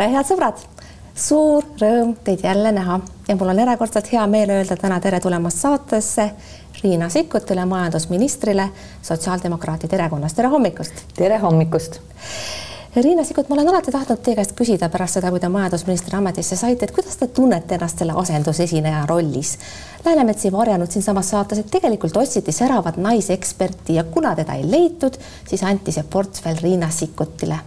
tere, head sõbrad! suur rõõm teid jälle näha ja mul on erakordselt hea meel öelda täna tere tulemast saatesse Riina Sikkutile, majandusministrile Sotsiaaldemokraatide Erakonnast. tere hommikust! tere hommikust! Riina Sikkut, ma olen alati tahtnud teie käest küsida pärast seda, kui te majandusministri ametisse saite, et kuidas te tunnete ennast selle asendusesineja rollis? Läänemets ei varjanud siinsamas saates, et tegelikult otsiti säravat naiseksperti ja kuna teda ei leitud, siis anti see portfell Riina Sikkutile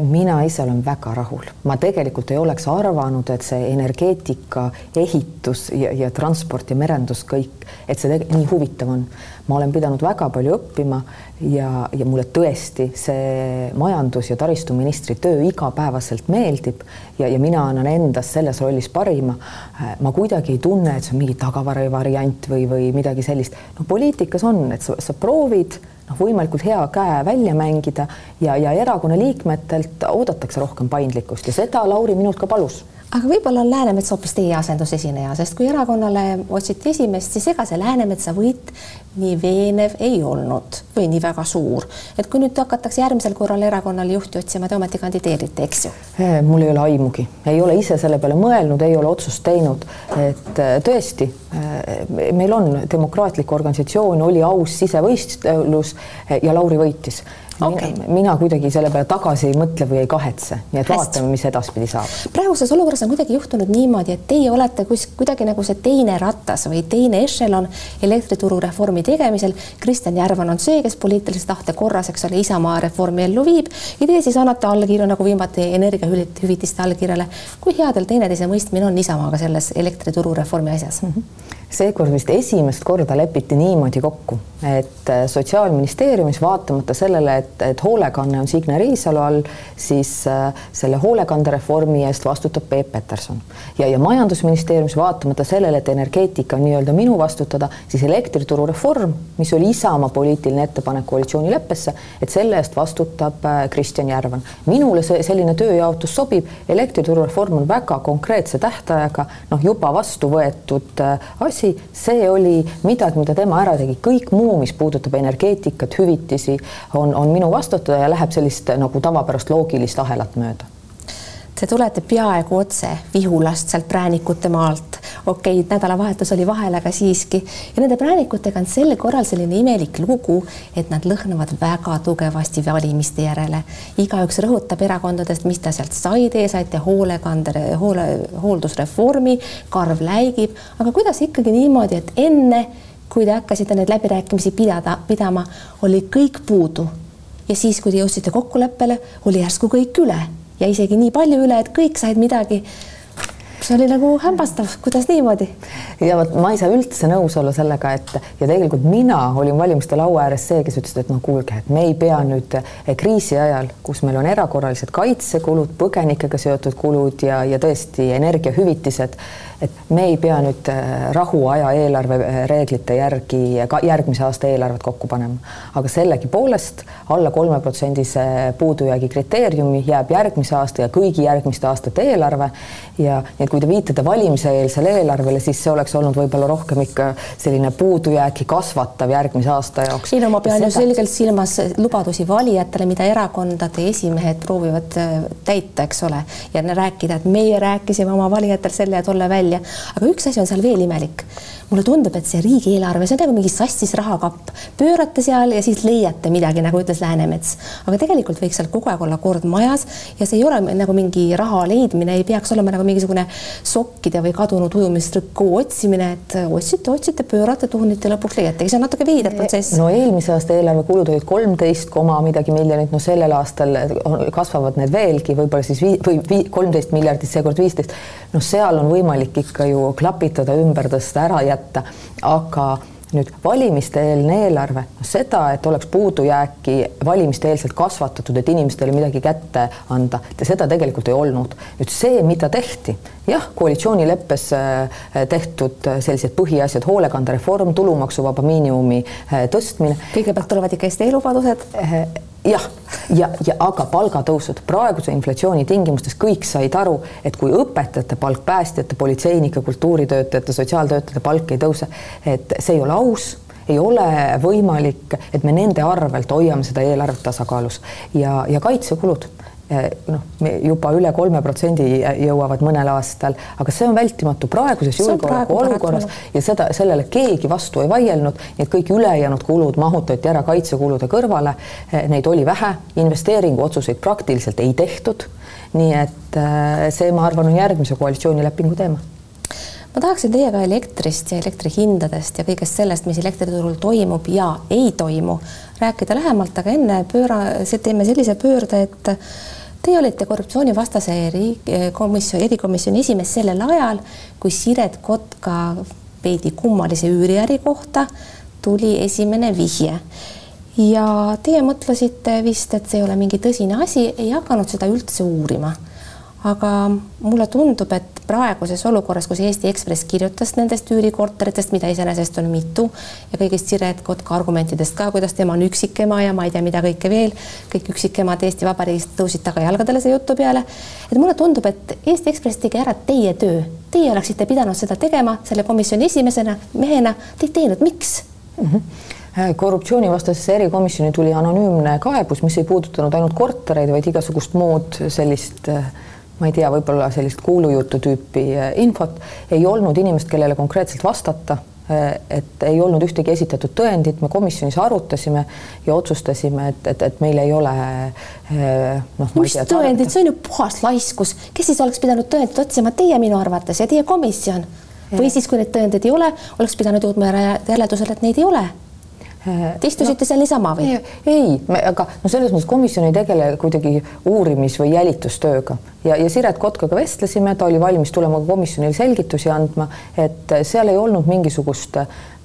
mina ise olen väga rahul, ma tegelikult ei oleks arvanud, et see energeetika, ehitus ja, ja transport ja merendus kõik, et see nii huvitav on. ma olen pidanud väga palju õppima ja, ja mulle tõesti see majandus- ja taristuministri töö igapäevaselt meeldib ja, ja mina annan endast selles rollis parima. Äh, ma kuidagi ei tunne, et see on mingi tagavarivariant või, või midagi sellist. no poliitikas on, et sa, sa proovid noh, võimalikult hea käe välja mängida ja, ja erakonna liikmetelt oodatakse rohkem paindlikkust ja seda Lauri minult ka palus aga võib-olla on Läänemets hoopis teie asendusesineja, sest kui erakonnale otsiti esimeest, siis ega see Läänemetsa võit nii veenev ei olnud või nii väga suur. et kui nüüd hakatakse järgmisel korral erakonnale juhti otsima, te ometi kandideerite, eks ju? mul ei ole aimugi, ei ole ise selle peale mõelnud, ei ole otsust teinud, et äh, tõesti, äh, meil on demokraatlik organisatsioon, oli aus sisevõistlus äh, ja Lauri võitis okay.. mina, kuidagi selle peale tagasi ei mõtle või ei kahetse, nii et Hästi. vaatame, mis edaspidi saab. praeguses olukorras on kuidagi juhtunud niimoodi, et teie olete kus kuidagi nagu see teine ratas või teine ešelon elektrituru reformi tegemisel. Kristjan Järvan on see, kes poliitilise tahte korras, eks ole, Isamaa reformi ellu viib ja teie siis annate allkirju nagu viimati energiahüvitiste allkirjale. kui headel teineteise mõistmine on Isamaaga selles elektrituru reformi asjas mm? -hmm seekord vist esimest korda lepiti niimoodi kokku, et äh, Sotsiaalministeeriumis vaatamata sellele, et, et hoolekanne on Signe Riisalo all, siis äh, selle hoolekandereformi eest vastutab Peep Peterson. ja, ja Majandusministeeriumis vaatamata sellele, et energeetika on nii-öelda minu vastutada, siis elektrituru reform, mis oli Isamaa poliitiline ettepanek koalitsioonileppesse, et selle eest vastutab äh, Kristjan Järvan. minule see selline tööjaotus sobib, elektrituru reform on väga konkreetse tähtajaga, noh, juba vastu võetud asi, asi, see oli midagi, mida tema ära tegi, kõik muu, mis puudutab energeetikat, hüvitisi, on, on minu vastutada ja läheb sellist nagu tavapärast loogilist ahelat mööda Te tulete peaaegu otse Vihulast, sealt Präänikute maalt. okei okay,, nädalavahetus oli vahel, aga siiski. ja nende präänikutega on sel korral selline imelik lugu, et nad lõhnavad väga tugevasti valimiste järele. igaüks rõhutab erakondadest, mis ta sealt sai, teie saite hoolekande, hoole, hooldusreformi, karv läigib, aga kuidas ikkagi niimoodi, et enne kui te hakkasite neid läbirääkimisi pidada, pidama, oli kõik puudu ja siis, kui te jõudsite kokkuleppele, oli järsku kõik üle ja isegi nii palju üle, et kõik said midagi. see oli nagu hämmastav, kuidas niimoodi? ja vot ma ei saa üldse nõus olla sellega, et ja tegelikult mina olin valimiste laua ääres see, kes ütles, et no kuulge, et me ei pea nüüd eh, kriisi ajal, kus meil on erakorralised kaitsekulud, põgenikega seotud kulud ja, ja tõesti energiahüvitised et me ei pea nüüd äh, rahuaja eelarvereeglite järgi ka järgmise aasta eelarvet kokku panema, aga sellegipoolest alla kolmeprotsendise puudujäägi kriteeriumi jääb järgmise aasta ja kõigi järgmiste aastate eelarve. Ja nii et kui te viitate valimiseelsele eelarvele, siis see oleks olnud võib-olla rohkem ikka selline puudujääki kasvatav järgmise aasta jaoks. ei no ma pean ju selgelt silmas lubadusi valijatele, mida erakondade esimehed proovivad äh, täita, eks ole, ja rääkida, et meie rääkisime oma valijatele selle ja tolle välja välja, aga üks asi on seal veel imelik. Mulle tundub, et see riigieelarve, see on nagu mingi sassis rahakapp, pöörate seal ja siis leiate midagi, nagu ütles Läänemets. aga tegelikult võiks seal kogu aeg olla kord majas ja see ei ole nagu mingi raha leidmine, ei peaks olema nagu mingisugune sokkide või kadunud ujumistrikoo otsimine, et otsite, otsite, pöörate, tuhnite, lõpuks leiategi, see on natuke veider protsess. no eelmise aasta eelarve kulud olid kolmteist koma midagi miljonit, no sellel aastal kasvavad need veelgi, võib-olla siis vii, või kolmteist miljardit, seekord viisteist. noh, seal on võimalik ikka ju klapitada, ümber tõsta, ära jätta, aga nüüd valimiste-eelne eelarve, seda, et oleks puudujääki valimiste-eelselt kasvatatud, et inimestele midagi kätte anda, seda tegelikult ei olnud. nüüd see, mida tehti, jah, koalitsioonileppes äh, tehtud sellised põhiasjad, hoolekandereform, tulumaksuvaba miinimumi äh, tõstmine. kõigepealt tulevad ikka Eesti elubadused äh, jah, ja, ja aga palgatõusud. Praeguse inflatsiooni tingimustes kõik said aru, et kui õpetajate palk, päästjate, politseinike, kultuuritöötajate, sotsiaaltöötajate palk ei tõuse, et see ei ole aus ei ole võimalik, et me nende arvelt hoiame seda eelarvet tasakaalus. Ja, ja kaitsekulud noh, juba üle kolme protsendi jõuavad mõnel aastal, aga see on vältimatu praeguses julgeolekuolukorras ja seda, sellele keegi vastu ei vaielnud, nii et kõik ülejäänud kulud mahutati ära kaitsekulude kõrvale. Neid oli vähe, investeeringuotsuseid praktiliselt ei tehtud. nii et see, ma arvan, on järgmise koalitsioonilepingu teema ma tahaksin teiega elektrist ja elektrihindadest ja kõigest sellest, mis elektriturul toimub ja ei toimu, rääkida lähemalt, aga enne pööra, teeme sellise pöörde, et Teie olite korruptsioonivastase erikomisjoni, erikomisjoni esimees sellel ajal, kui Siret Kotka veidi kummalise üüriäri kohta tuli esimene vihje. ja teie mõtlesite vist, et see ei ole mingi tõsine asi, ei hakanud seda üldse uurima aga mulle tundub, et praeguses olukorras, kus Eesti Ekspress kirjutas nendest üürikorteritest, mida iseenesest on mitu ja kõigist Siret Kotka argumentidest ka, kuidas tema on üksikema ja ma ei tea, mida kõike veel, kõik üksikemad Eesti Vabariigist tõusid tagajalgadele see jutu peale. et mulle tundub, et Eesti Ekspress tegi ära teie töö, teie oleksite pidanud seda tegema selle komisjoni esimesena mehena, te ei teinud, miks mm? -hmm korruptsioonivastasesse erikomisjoni tuli anonüümne kaebus, mis ei puudutanud ainult kortereid, vaid igasugust muud sellist äh, ma ei tea, võib-olla sellist kuulujutu tüüpi eh, infot, ei olnud inimest, kellele konkreetselt vastata eh, et ei olnud ühtegi esitatud tõendit, me komisjonis arutasime ja otsustasime, et, et, et meil ei ole eh, noh. mis tea, tõendid, see on ju puhas laiskus, kes siis oleks pidanud tõendit otsima, teie minu arvates ja teie komisjon. Või siis, kui neid tõendeid ei ole, oleks pidanud jõudma järeldusele, et neid ei ole Te istusite no, seal niisama või? ei, aga no selles mõttes komisjon ei tegele kuidagi uurimis- või jälitustööga ja, ja Siret Kotkaga vestlesime, ta oli valmis tulema ka komisjonile selgitusi andma, et seal ei olnud mingisugust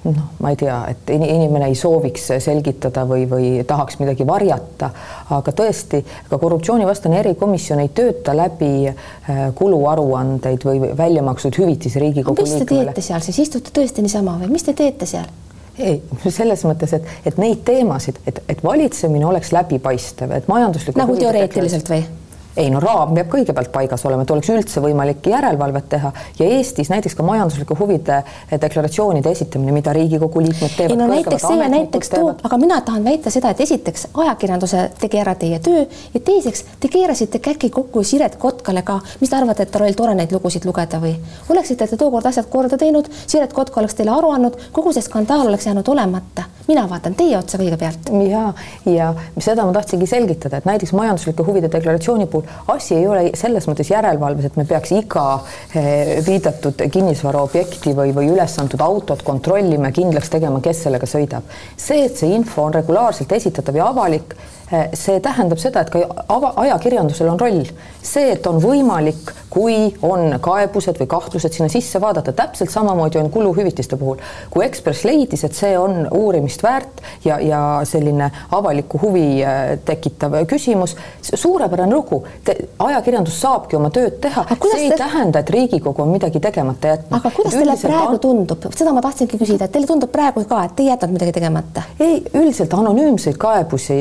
noh, ma ei tea, et inimene ei sooviks selgitada või, või tahaks midagi varjata, aga tõesti, ka korruptsioonivastane erikomisjon ei tööta läbi äh, kuluaruandeid või välja makstud hüvitisi Riigikogu liikmele. mis te teete seal siis, istute tõesti niisama või mis te teete seal? Ei, selles mõttes, et, et neid teemasid, et, et valitsemine oleks läbipaistev, et majanduslikult nagu teoreetiliselt või? Ei no raam peab kõigepealt paigas olema, et oleks üldse võimalik järelevalvet teha. Ja Eestis näiteks ka majanduslike huvide deklaratsioonide esitamine, mida Riigikogu liikmed teevad. ei no näiteks see ja näiteks too, aga mina tahan väita seda, et esiteks ajakirjanduse tegi ära teie töö ja teiseks te keerasite käki kokku Siret Kotkale ka, mis te arvate, et tal oli tore neid lugusid lugeda või? Oleksite te tookord asjad korda teinud, Siret Kotka oleks teile aru andnud, kogu see skandaal oleks jäänud olemata. Mina vaatan teie otsa kõigepealt. ja, ja seda ma tahtsingi selgitada, et näiteks majanduslike huvide deklaratsiooni puhul asi ei ole selles mõttes järelevalves, et me peaks iga eh, viidatud kinnisvaraobjekti või, või üles antud autot kontrollima ja kindlaks tegema, kes sellega sõidab. see, et see info on regulaarselt esitatav ja avalik, see tähendab seda, et ka ajakirjandusel on roll. see, et on võimalik, kui on kaebused või kahtlused sinna sisse vaadata, täpselt samamoodi on kuluhüvitiste puhul. kui Ekspress leidis, et see on uurimist väärt ja, ja selline avalikku huvi eh, tekitav küsimus, suurepärane lugu ajakirjandus saabki oma tööd teha, see ei te... tähenda, et Riigikogu on midagi tegemata jätnud. aga kuidas teile praegu on... tundub, seda ma tahtsingi küsida, et teile tundub praegu ka, et te ei jätnud midagi tegemata? ei, üldiselt anonüümseid kaebusi,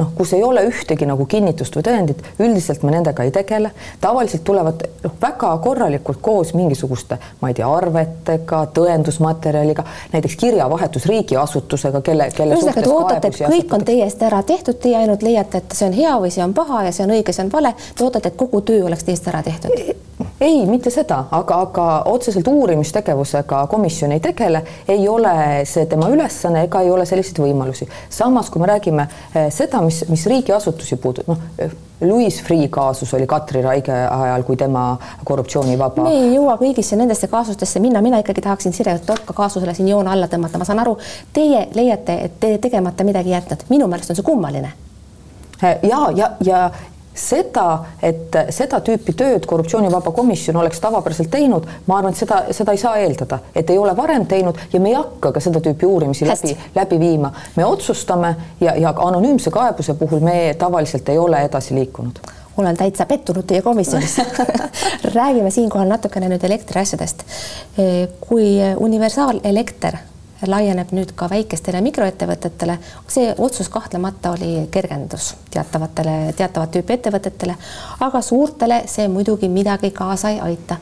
noh, kus ei ole ühtegi nagu kinnitust või tõendit, üldiselt me nendega ei tegele. tavaliselt tulevad noh, väga korralikult koos mingisuguste, ma ei tea, arvetega, tõendusmaterjaliga, näiteks kirjavahetus riigiasutusega, kelle, kelle ühesõnaga, te ootate, et kõik on teie eest ära tehtud, teie ainult leiate, et see on hea või see on paha ja see on õige, see on vale, te ootate, et kogu töö oleks teist ära tehtud? ei, mitte seda, aga, aga otseselt uurimistegevusega komisjon ei tegele, ei ole see tema ülesanne ega ei ole selliseid võimalusi. samas, kui me räägime eh, seda, mis, mis riigiasutusi puudutab, noh, Louis Freeh kaasus oli Katri Raige ajal, kui tema korruptsioonivaba. me ei jõua kõigisse nendesse kaasustesse minna, mina ikkagi tahaksin Siret Kotka kaasusele siin joone alla tõmmata, ma saan aru, teie leiate, et te tegemata midagi jätnud, minu meelest on see kummaline. Ja, ja, ja, seda, et seda tüüpi tööd korruptsioonivaba komisjon oleks tavapäraselt teinud, ma arvan, et seda, seda ei saa eeldada, et ei ole varem teinud ja me ei hakka ka seda tüüpi uurimisi Hästi. läbi, läbi viima. me otsustame ja, ja anonüümse kaebuse puhul me tavaliselt ei ole edasi liikunud olen täitsa pettunud teie komisjonis räägime siinkohal natukene nüüd elektriasjadest. kui universaalelekter laieneb nüüd ka väikestele mikroettevõtetele. see otsus kahtlemata oli kergendus teatavatele, teatavat tüüpi ettevõtetele, aga suurtele see muidugi midagi kaasa ei aita.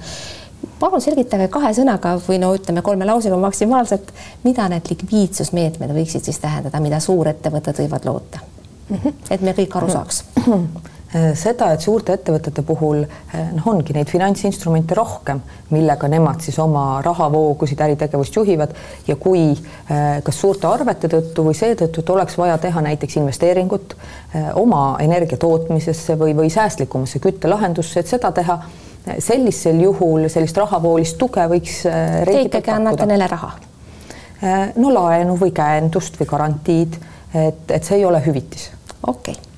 palun selgitage kahe sõnaga või no ütleme kolme lausega maksimaalselt, mida need likviidsusmeetmed võiksid siis tähendada, mida suurettevõtted võivad loota? et me kõik aru saaks Äh, seda, et suurte ettevõtete puhul äh, noh, ongi neid finantsinstrumente rohkem, millega nemad siis oma rahavoogusid, äritegevust juhivad ja kui äh, kas suurte arvete tõttu või seetõttu, et oleks vaja teha näiteks investeeringut oma energia tootmisesse või, või säästlikumasse küttelahendusse, et seda teha, sellisel juhul sellist rahavoolist tuge võiks Te ikkagi annate neile raha? no laenu või käendust või garantiid, et, et see ei ole hüvitis. okei okay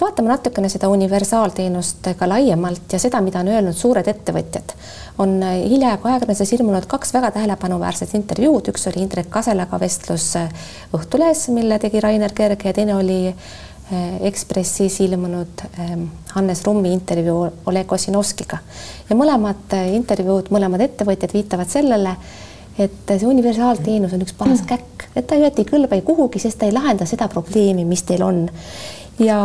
vaatame natukene seda universaalteenust ka laiemalt ja seda, mida on öelnud suured ettevõtjad. on hiljaaegu ajakirjanduses ilmunud kaks väga tähelepanuväärset intervjuud, üks oli Indrek Kaselaga vestlus Õhtulehes, mille tegi Rainer Kerge ja teine oli eh, Ekspressis ilmunud eh, Hannes Rummi intervjuu Oleg Ossinovskiga. Ja mõlemad intervjuud, mõlemad ettevõtjad viitavad sellele, et see universaalteenus on üks paras käkk, et ta ei kõlba ei kuhugi, sest ta ei lahenda seda probleemi, mis teil on ja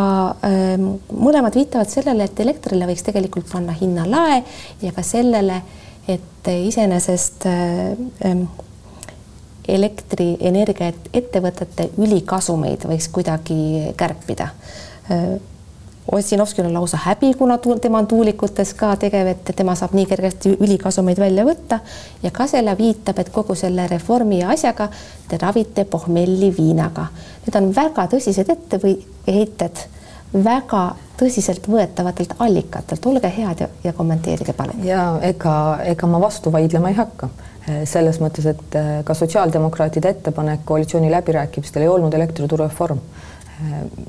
ähm, mõlemad viitavad sellele, et elektrile võiks tegelikult panna hinnalae ja ka sellele, et iseenesest ähm, elektrienergia ettevõtete ülikasumeid võiks kuidagi kärpida. Äh, Ossinovskil on lausa häbi, kuna tema on tuulikutes ka tegev, et tema saab nii kergesti ülikasumeid välja võtta ja Kasela viitab, et kogu selle reformi ja asjaga te ravite pohmelli viinaga. Need on väga tõsised etteheited, väga tõsiseltvõetavatelt allikatelt, olge head ja, ja kommenteerige palun. ja ega, ega ma vastu vaidlema ei hakka selles mõttes, et ka sotsiaaldemokraatide ettepanek koalitsiooni läbirääkimistel ei olnud elektrituru reform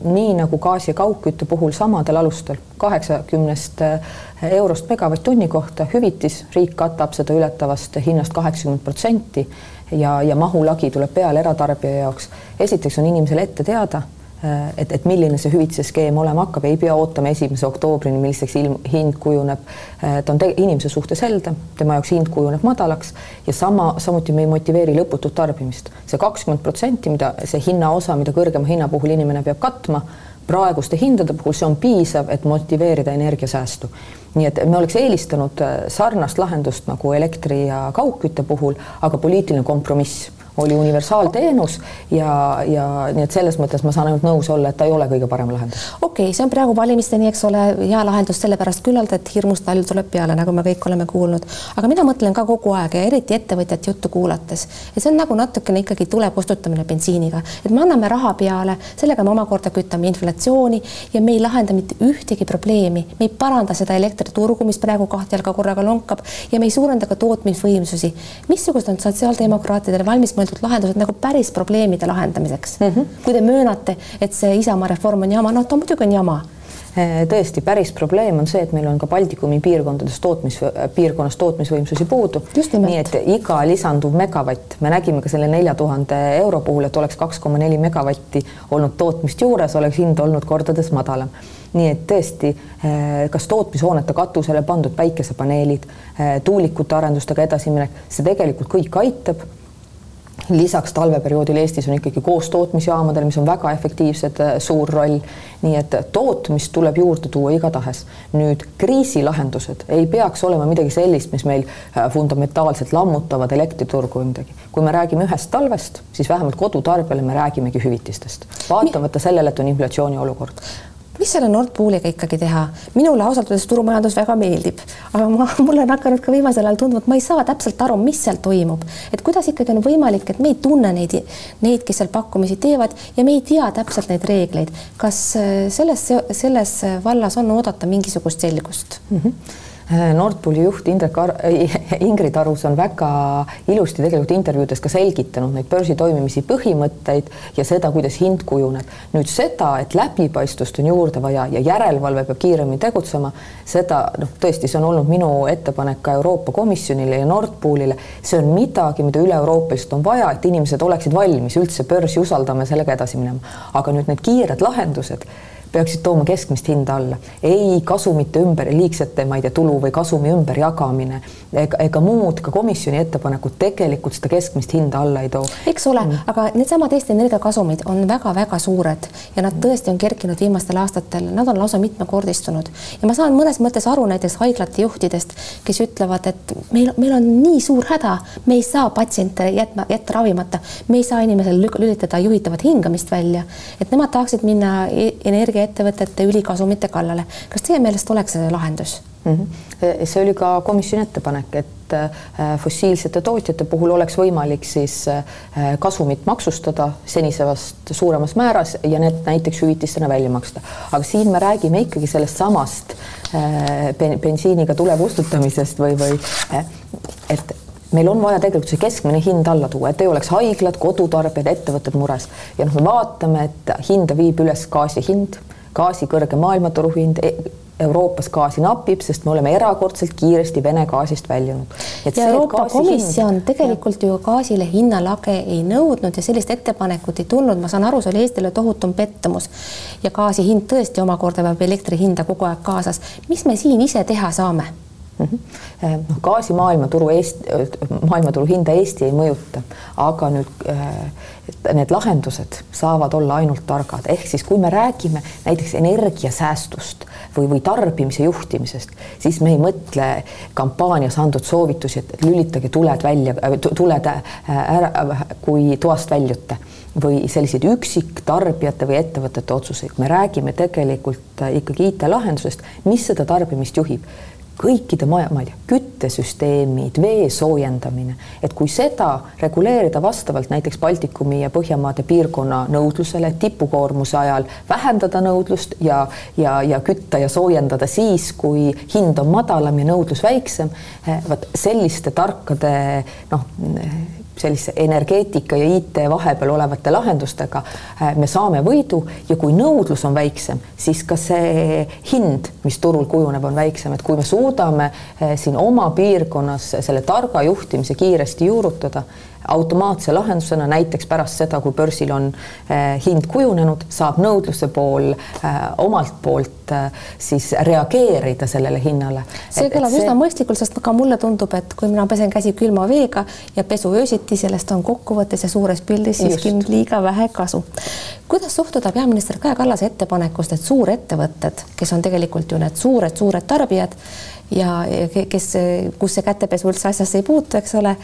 nii nagu gaasi ja kaugkütte puhul samadel alustel, kaheksakümnest eh, eurost megavatt-tunni kohta hüvitis, riik katab seda ületavast hinnast kaheksakümmend protsenti ja, ja mahulagi tuleb peale eratarbija jaoks. esiteks on inimesele ette teada et, et milline see hüvitise skeem olema hakkab, ei pea ootama esimese oktoobrini, milliseks ilm, hind kujuneb. Äh, ta on inimese suhtes helde, tema jaoks hind kujuneb madalaks ja sama, samuti me ei motiveeri lõputut tarbimist. see kakskümmend protsenti, mida see hinnaosa, mida kõrgema hinna puhul inimene peab katma, praeguste hindade puhul see on piisav, et motiveerida energiasäästu nii et me oleks eelistanud äh, sarnast lahendust nagu elektri ja kaugkütte puhul, aga poliitiline kompromiss oli universaalteenus ja, ja nii et selles mõttes ma saan ainult nõus olla, et ta ei ole kõige parem lahendus. okei okay,, see on praegu valimisteni, eks ole, hea lahendus sellepärast küllalt, et hirmus talv tuleb peale, nagu me kõik oleme kuulnud. aga mina mõtlen ka kogu aeg ja eriti ettevõtjate juttu kuulates, et see on nagu natukene ikkagi tule kustutamine bensiiniga, et me anname raha peale, sellega me omakorda kütame inflatsiooni ja me ei lahenda mitte ühtegi probleemi, me ei paranda seda elektriturgu, mis praegu kahte jalga korraga lonkab ja me ei suurenda ka tootmisvõimsusi. missugused on sotsiaaldemokraatidele valmis mõeldud lahendused nagu päris probleemide lahendamiseks mm. -hmm. kui te möönate, et see Isamaa reform on jama, noh, ta muidugi on jama äh, tõesti, päris probleem on see, et meil on ka Baltikumi piirkondades tootmis, piirkonnas tootmisvõimsusi puudu. nii et iga lisanduv megavatt, me nägime ka selle nelja tuhande euro puhul, et oleks kaks koma neli megavatti olnud tootmist juures, oleks hind olnud kordades madalam. nii et tõesti, äh, kas tootmishoonete katusele pandud päikesepaneelid, äh, tuulikute arendustega edasiminek, see tegelikult kõik aitab lisaks talveperioodil Eestis on ikkagi koostootmisjaamadel, mis on väga efektiivsed, äh, suur roll. nii et tootmist tuleb juurde tuua igatahes. nüüd kriisilahendused ei peaks olema midagi sellist, mis meil äh, fundamentaalselt lammutavad elektriturgu või midagi. kui me räägime ühest talvest, siis vähemalt kodutarbijale me räägimegi hüvitistest, vaatamata sellele, et on inflatsiooniolukord mis selle Nord Pooliga ikkagi teha? minule ausalt öeldes turumajandus väga meeldib, aga ma, mulle on hakanud ka viimasel ajal tunduma, et ma ei saa täpselt aru, mis seal toimub, et kuidas ikkagi on võimalik, et me ei tunne neid, neid, kes seal pakkumisi teevad ja me ei tea täpselt neid reegleid. kas äh, selles, selles vallas on oodata mingisugust selgust mm? -hmm Nord Pooli juht Indrek Ar Ingrid Arus on väga ilusti tegelikult intervjuudes ka selgitanud neid börsi toimimise põhimõtteid ja seda, kuidas hind kujuneb. nüüd seda, et läbipaistvust on juurde vaja ja järelevalve peab kiiremini tegutsema, seda noh, tõesti, see on olnud minu ettepanek ka Euroopa Komisjonile ja Nord Poolile. see on midagi, mida üle-euroopaliselt on vaja, et inimesed oleksid valmis üldse börsi usaldama ja sellega edasi minema. aga nüüd need kiired lahendused peaksid tooma keskmist hinda alla. ei kasumite ümber, liigsete, ma ei tea, tulu või kasumi ümberjagamine ega, ega muud ka komisjoni ettepanekud tegelikult seda keskmist hinda alla ei too. eks ole mm., aga needsamad Eesti Energia kasumid on väga-väga suured ja nad tõesti on kerkinud viimastel aastatel, nad on lausa mitmekordistunud ja ma saan mõnes mõttes aru näiteks haiglate juhtidest, kes ütlevad, et meil, meil on nii suur häda, me ei saa patsiente jätma, jätta ravimata, me ei saa inimesele lülitada juhitavat hingamist välja, et nemad tahaksid minna e-, energia energiaettevõtete ülikasumite kallale. kas teie meelest oleks see lahendus mm? -hmm. see oli ka komisjoni ettepanek, et äh, fossiilsete tootjate puhul oleks võimalik siis kasumit maksustada senisest suuremas määras ja need näiteks hüvitistena välja maksta. aga siin me räägime ikkagi sellest samast bensiiniga tule kustutamisest või, või et meil on vaja tegelikult see keskmine hind alla tuua, et ei oleks haiglad, kodutarbijad, ettevõtted mures ja noh, me vaatame, et hinda viib üles gaasi hind, gaasi kõrge maailmaturu hind e Euroopas gaasi napib, sest me oleme erakordselt kiiresti Vene gaasist väljunud. ja Euroopa Komisjon hind... tegelikult ju gaasile hinnalage ei nõudnud ja sellist ettepanekut ei tulnud, ma saan aru, see oli Eestile tohutum pettumus. ja gaasi hind tõesti omakorda veab elektri hinda kogu aeg kaasas. mis me siin ise teha saame? Noh, gaasi maailmaturu Eesti, maailmaturu hinda Eesti ei mõjuta, aga nüüd äh, need lahendused saavad olla ainult targad, ehk siis kui me räägime näiteks energiasäästust või, või tarbimise juhtimisest, siis me ei mõtle kampaanias antud soovitusi, et lülitage tuled välja, tuled ära, kui toast väljute või selliseid üksiktarbijate või ettevõtete otsuseid, me räägime tegelikult ikkagi IT-lahendusest, mis seda tarbimist juhib kõikide maja, ma ei tea, küttesüsteemid, vee soojendamine, et kui seda reguleerida vastavalt näiteks Baltikumi ja Põhjamaade piirkonna nõudlusele, tipukoormuse ajal vähendada nõudlust ja, ja, ja kütta ja soojendada siis, kui hind on madalam ja nõudlus väiksem, eh, vot selliste tarkade noh sellise energeetika ja IT vahepeal olevate lahendustega äh, me saame võidu ja kui nõudlus on väiksem, siis ka see hind, mis turul kujuneb, on väiksem, et kui me suudame äh, siin oma piirkonnas selle targa juhtimise kiiresti juurutada automaatse lahendusena näiteks pärast seda, kui börsil on eh, hind kujunenud, saab nõudluse pool eh, omalt poolt eh, siis reageerida sellele hinnale. see kõlab see... üsna mõistlikult, sest ka mulle tundub, et kui mina pesen käsi külma veega ja pesu öösiti, sellest on kokkuvõttes ja suures pildis siiski liiga vähe kasu. kuidas suhtuda peaminister Kaja Kallase ettepanekust, et suurettevõtted, kes on tegelikult ju need suured-suured tarbijad ja, kes, kus see kätepesu üldse asjasse ei puutu, eks ole,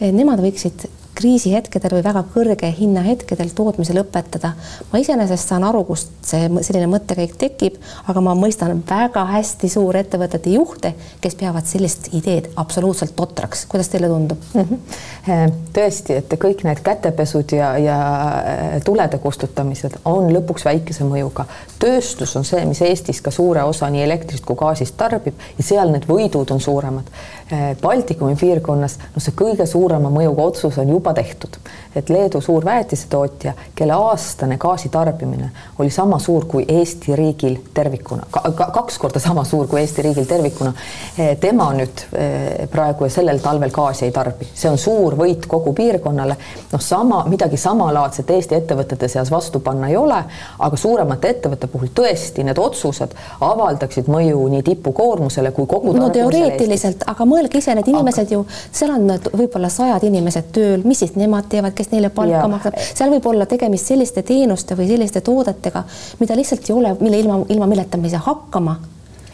nemad võiksid kriisihetkedel või väga kõrge hinnahetkedel tootmise lõpetada. ma iseenesest saan aru, kust see selline mõttekäik tekib, aga ma mõistan väga hästi suurettevõtete juhte, kes peavad sellist ideed absoluutselt totraks. kuidas teile tundub mm? -hmm. tõesti, et kõik need kätepesud ja, ja äh, tulede kustutamised on lõpuks väikese mõjuga. tööstus on see, mis Eestis ka suure osa nii elektrist kui gaasist tarbib ja seal need võidud on suuremad. Äh, Baltikumi piirkonnas, no see kõige suurema mõjuga otsus on juba juba tehtud, et Leedu suur väetisetootja, kelle aastane gaasitarbimine oli sama suur kui Eesti riigil tervikuna ka,, kaks korda sama suur kui Eesti riigil tervikuna. Eh, tema nüüd eh, praegu ja sellel talvel gaasi ei tarbi, see on suur võit kogu piirkonnale. noh, sama midagi samalaadset Eesti ettevõtete seas vastu panna ei ole, aga suuremate ettevõtte puhul tõesti need otsused avaldaksid mõju nii tipukoormusele kui kogu. no teoreetiliselt, aga mõelge ise, need inimesed aga... ju, seal on võib-olla sajad inimesed tööl, mis mis siis nemad teevad, kes neile palka ja. maksab, seal võib olla tegemist selliste teenuste või selliste toodetega, mida lihtsalt ei ole, mille ilma, ilma milleta me ei saa hakkama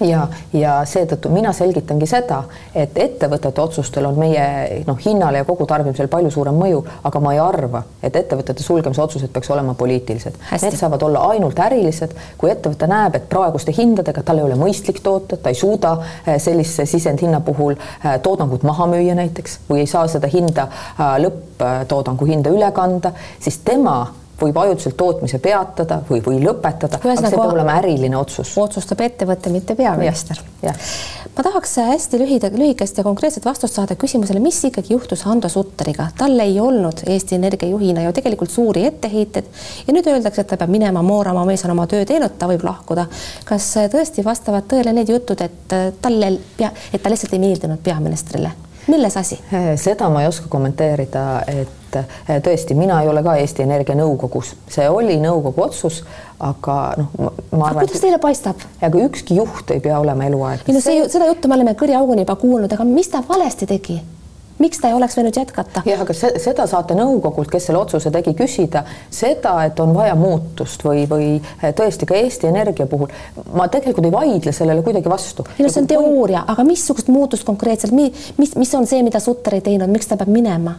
ja, ja seetõttu mina selgitangi seda, et ettevõtete otsustel on meie noh, hinnale ja kogu tarbimisel palju suurem mõju, aga ma ei arva, et ettevõtete sulgemise otsused peaks olema poliitilised. Need saavad olla ainult ärilised, kui ettevõte näeb, et praeguste hindadega tal ei ole mõistlik toota, ta ei suuda eh, sellise sisendhinna puhul eh, toodangut maha müüa näiteks või ei saa seda hinda eh, lõpptoodangu hinda üle kanda, siis tema võib ajutiselt tootmise peatada või, või lõpetada, aga see peab olema äriline otsus. otsustab ettevõte, mitte peaminister. ma tahaks hästi lühida, lühikest ja konkreetset vastust saada küsimusele, mis ikkagi juhtus Hando Sutteriga. tal ei olnud Eesti Energia juhina ju tegelikult suuri etteheiteid ja nüüd öeldakse, et ta peab minema moorama, mees on oma töö teinud, ta võib lahkuda. kas tõesti vastavad tõele need jutud, et talle, et ta lihtsalt ei meeldinud peaministrile? Milles asi? seda ma ei oska kommenteerida, et eh, tõesti, mina ei ole ka Eesti Energia nõukogus, see oli nõukogu otsus, aga noh, ma arvan. kuidas teile paistab? aga ükski juht ei pea olema eluaegne. ei no see, seda juttu me oleme kõriauguni juba kuulnud, aga mis ta valesti tegi? Miks ta ei oleks võinud jätkata? jah, aga seda saate nõukogult, kes selle otsuse tegi, küsida seda, et on vaja muutust või, või eh, tõesti ka Eesti Energia puhul ma tegelikult ei vaidle sellele kuidagi vastu. ei no see on teooria, aga missugust muutust konkreetselt, mis, mis on see, mida Sutter ei teinud, miks ta peab minema?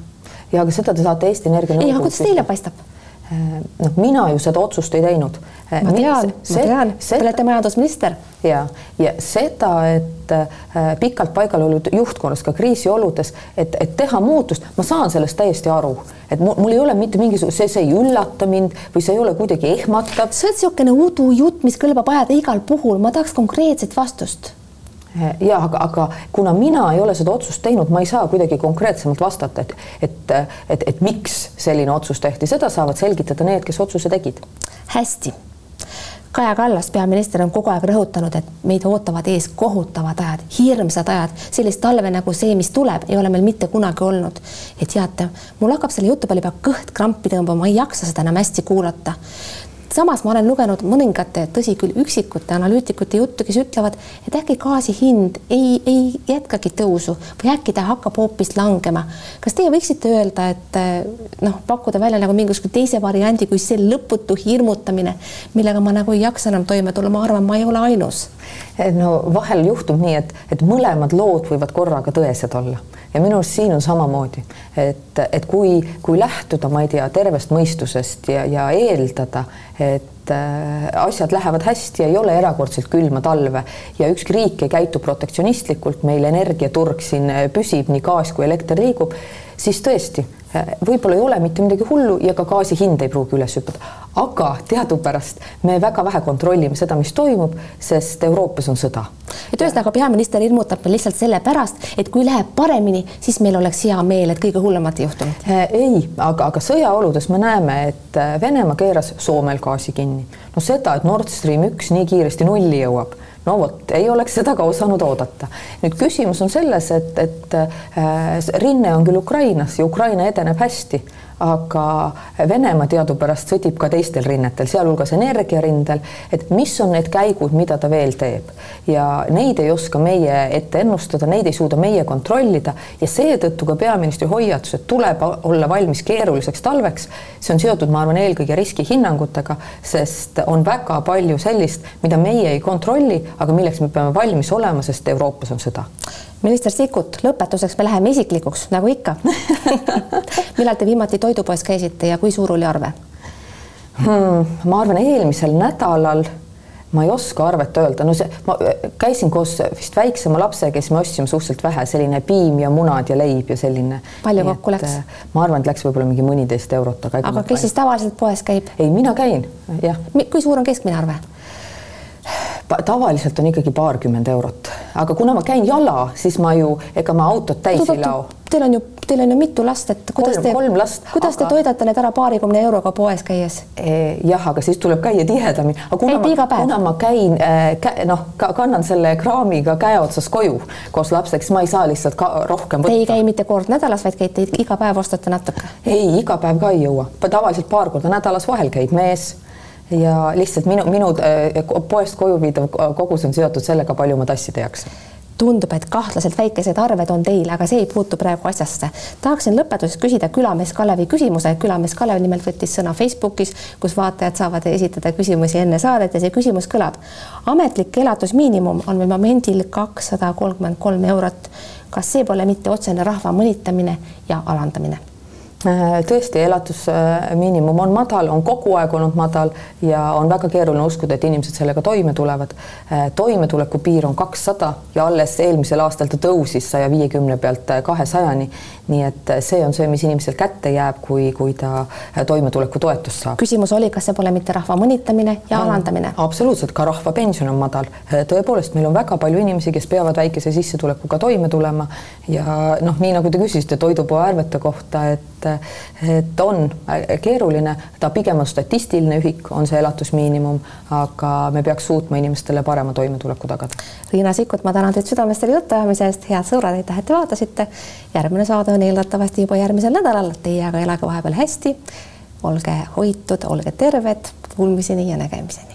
ja aga seda te saate Eesti Energia ei, aga kuidas teile paistab? Noh, mina ju seda otsust ei teinud. ma tean, ma tean, te olete majandusminister. ja, ja seda, et äh, pikalt paigal olnud juhtkonnas ka kriisioludes, et, et teha muutust, ma saan sellest täiesti aru, et mul, mul ei ole mitte mingisugune, see, see ei üllata mind või see ei ole kuidagi ehmatav. see on niisugune udujutt, mis kõlbab ajada igal puhul, ma tahaks konkreetset vastust ja aga, aga kuna mina ei ole seda otsust teinud, ma ei saa kuidagi konkreetsemalt vastata, et, et, et, et miks selline otsus tehti, seda saavad selgitada need, kes otsuse tegid. hästi. Kaja Kallas, peaminister, on kogu aeg rõhutanud, et meid ootavad ees kohutavad ajad, hirmsad ajad, sellist talve nagu see, mis tuleb, ei ole meil mitte kunagi olnud. ja teate, mul hakkab selle jutu peale juba kõht krampi tõmbama, ma ei jaksa seda enam hästi kuulata samas ma olen lugenud mõningate, tõsi küll, üksikute analüütikute juttu, kes ütlevad, et äkki gaasi hind ei, ei jätkagi tõusu või äkki ta hakkab hoopis langema. kas teie võiksite öelda, et noh, pakkuda välja nagu mingisuguse teise variandi kui see lõputu hirmutamine, millega ma nagu ei jaksa enam toime tulla, ma arvan, ma ei ole ainus. no vahel juhtub nii, et, et mõlemad lood võivad korraga tõesed olla ja minu arust siin on samamoodi, et, et kui, kui lähtuda, ma ei tea, tervest mõistusest ja, ja eeldada, et äh, asjad lähevad hästi ei ole erakordselt külma talve ja ükski riik ei käitu protektsionistlikult, meil energiaturg siin püsib, nii gaas kui elekter liigub, siis tõesti võib-olla ei ole mitte midagi hullu ja ka gaasi hind ei pruugi üles hüpata, aga teadupärast me väga vähe kontrollime seda, mis toimub, sest Euroopas on sõda. et ühesõnaga peaminister hirmutab lihtsalt sellepärast, et kui läheb paremini, siis meil oleks hea meel, et kõige hullemat ei juhtunud. Äh, ei, aga, aga sõjaoludes me näeme, et äh, Venemaa keeras Soomel gaasi kinni. no seda, et Nord Stream üks nii kiiresti nulli jõuab no vot, ei oleks seda ka osanud oodata. nüüd küsimus on selles, et, et äh, rinne on küll Ukrainas ja Ukraina edeneb hästi aga Venemaa teadupärast sõdib ka teistel rinnetel, sealhulgas energiarindel, et mis on need käigud, mida ta veel teeb. Ja neid ei oska meie ette ennustada, neid ei suuda meie kontrollida ja seetõttu ka peaministri hoiatus, et tuleb olla valmis keeruliseks talveks, see on seotud, ma arvan, eelkõige riskihinnangutega, sest on väga palju sellist, mida meie ei kontrolli, aga milleks me peame valmis olema, sest Euroopas on sõda minister Sikkut, lõpetuseks me läheme isiklikuks, nagu ikka millal te viimati toidupoes käisite ja kui suur oli arve hmm,? ma arvan, eelmisel nädalal ma ei oska arvet öelda, no see, ma käisin koos vist väiksema lapsega, siis me ostsime suhteliselt vähe, selline piim ja munad ja leib ja selline. palju kokku läks? Äh, ma arvan, et läks võib-olla mingi mõniteist eurot, aga. aga kes siis tavaliselt poes käib? ei, mina käin, jah. kui suur on keskmine arve? Tavaliselt on ikkagi paarkümmend eurot, aga kuna ma käin jala, siis ma ju, ega ma autot täis ei lao. Teil on ju, teil on ju mitu last, et kuidas kolm, te, kolm last, kuidas aga... te toidate need ära paarikümne euroga poes käies? E, jah, aga siis tuleb käia tihedamini. käite iga päev? kuna ma käin äh,, noh, kannan selle kraamiga käe otsas koju koos lapsega, siis ma ei saa lihtsalt ka rohkem võtta. Te ei käi mitte kord nädalas, vaid käite iga päev ostate natuke? ei, iga päev ka ei jõua, tavaliselt paar korda nädalas, vahel käib mees ja lihtsalt minu, minu äh, poest koju viidav kogus on seotud sellega, palju ma tassida jaksan tundub, et kahtlaselt väikesed arved on teil, aga see ei puutu praegu asjasse. tahaksin lõpetuseks küsida külamees Kalevi küsimuse. külamees Kalev nimelt võttis sõna Facebookis, kus vaatajad saavad esitada küsimusi enne saadet ja see küsimus kõlab. ametlik elatusmiinimum on meil momendil kakssada kolmkümmend kolm eurot. kas see pole mitte otsene rahva mõnitamine ja alandamine? Äh, tõesti, elatusmiinimum on madal, on kogu aeg olnud madal ja on väga keeruline uskuda, et inimesed sellega toime tulevad. Äh, toimetuleku piir on kakssada ja alles eelmisel aastal ta tõusis saja viiekümne pealt kahesajani. nii et see on see, mis inimesel kätte jääb, kui, kui ta toimetulekutoetust saab. küsimus oli, kas see pole mitte rahva mõnitamine ja no, alandamine? absoluutselt, ka rahvapension on madal. Äh, tõepoolest, meil on väga palju inimesi, kes peavad väikese sissetulekuga toime tulema ja noh, nii nagu te küsisite toidupoe arvete kohta, et et on keeruline, ta pigem on statistiline ühik, on see elatusmiinimum, aga me peaks suutma inimestele parema toimetuleku tagada. Riina Sikkut, ma tänan teid südamest selle jutuajamise eest, head sõbrad, aitäh, et te vaatasite. järgmine saade on eeldatavasti juba järgmisel nädalal, teie aga elage vahepeal hästi. olge hoitud, olge terved, kuulmiseni ja nägemiseni.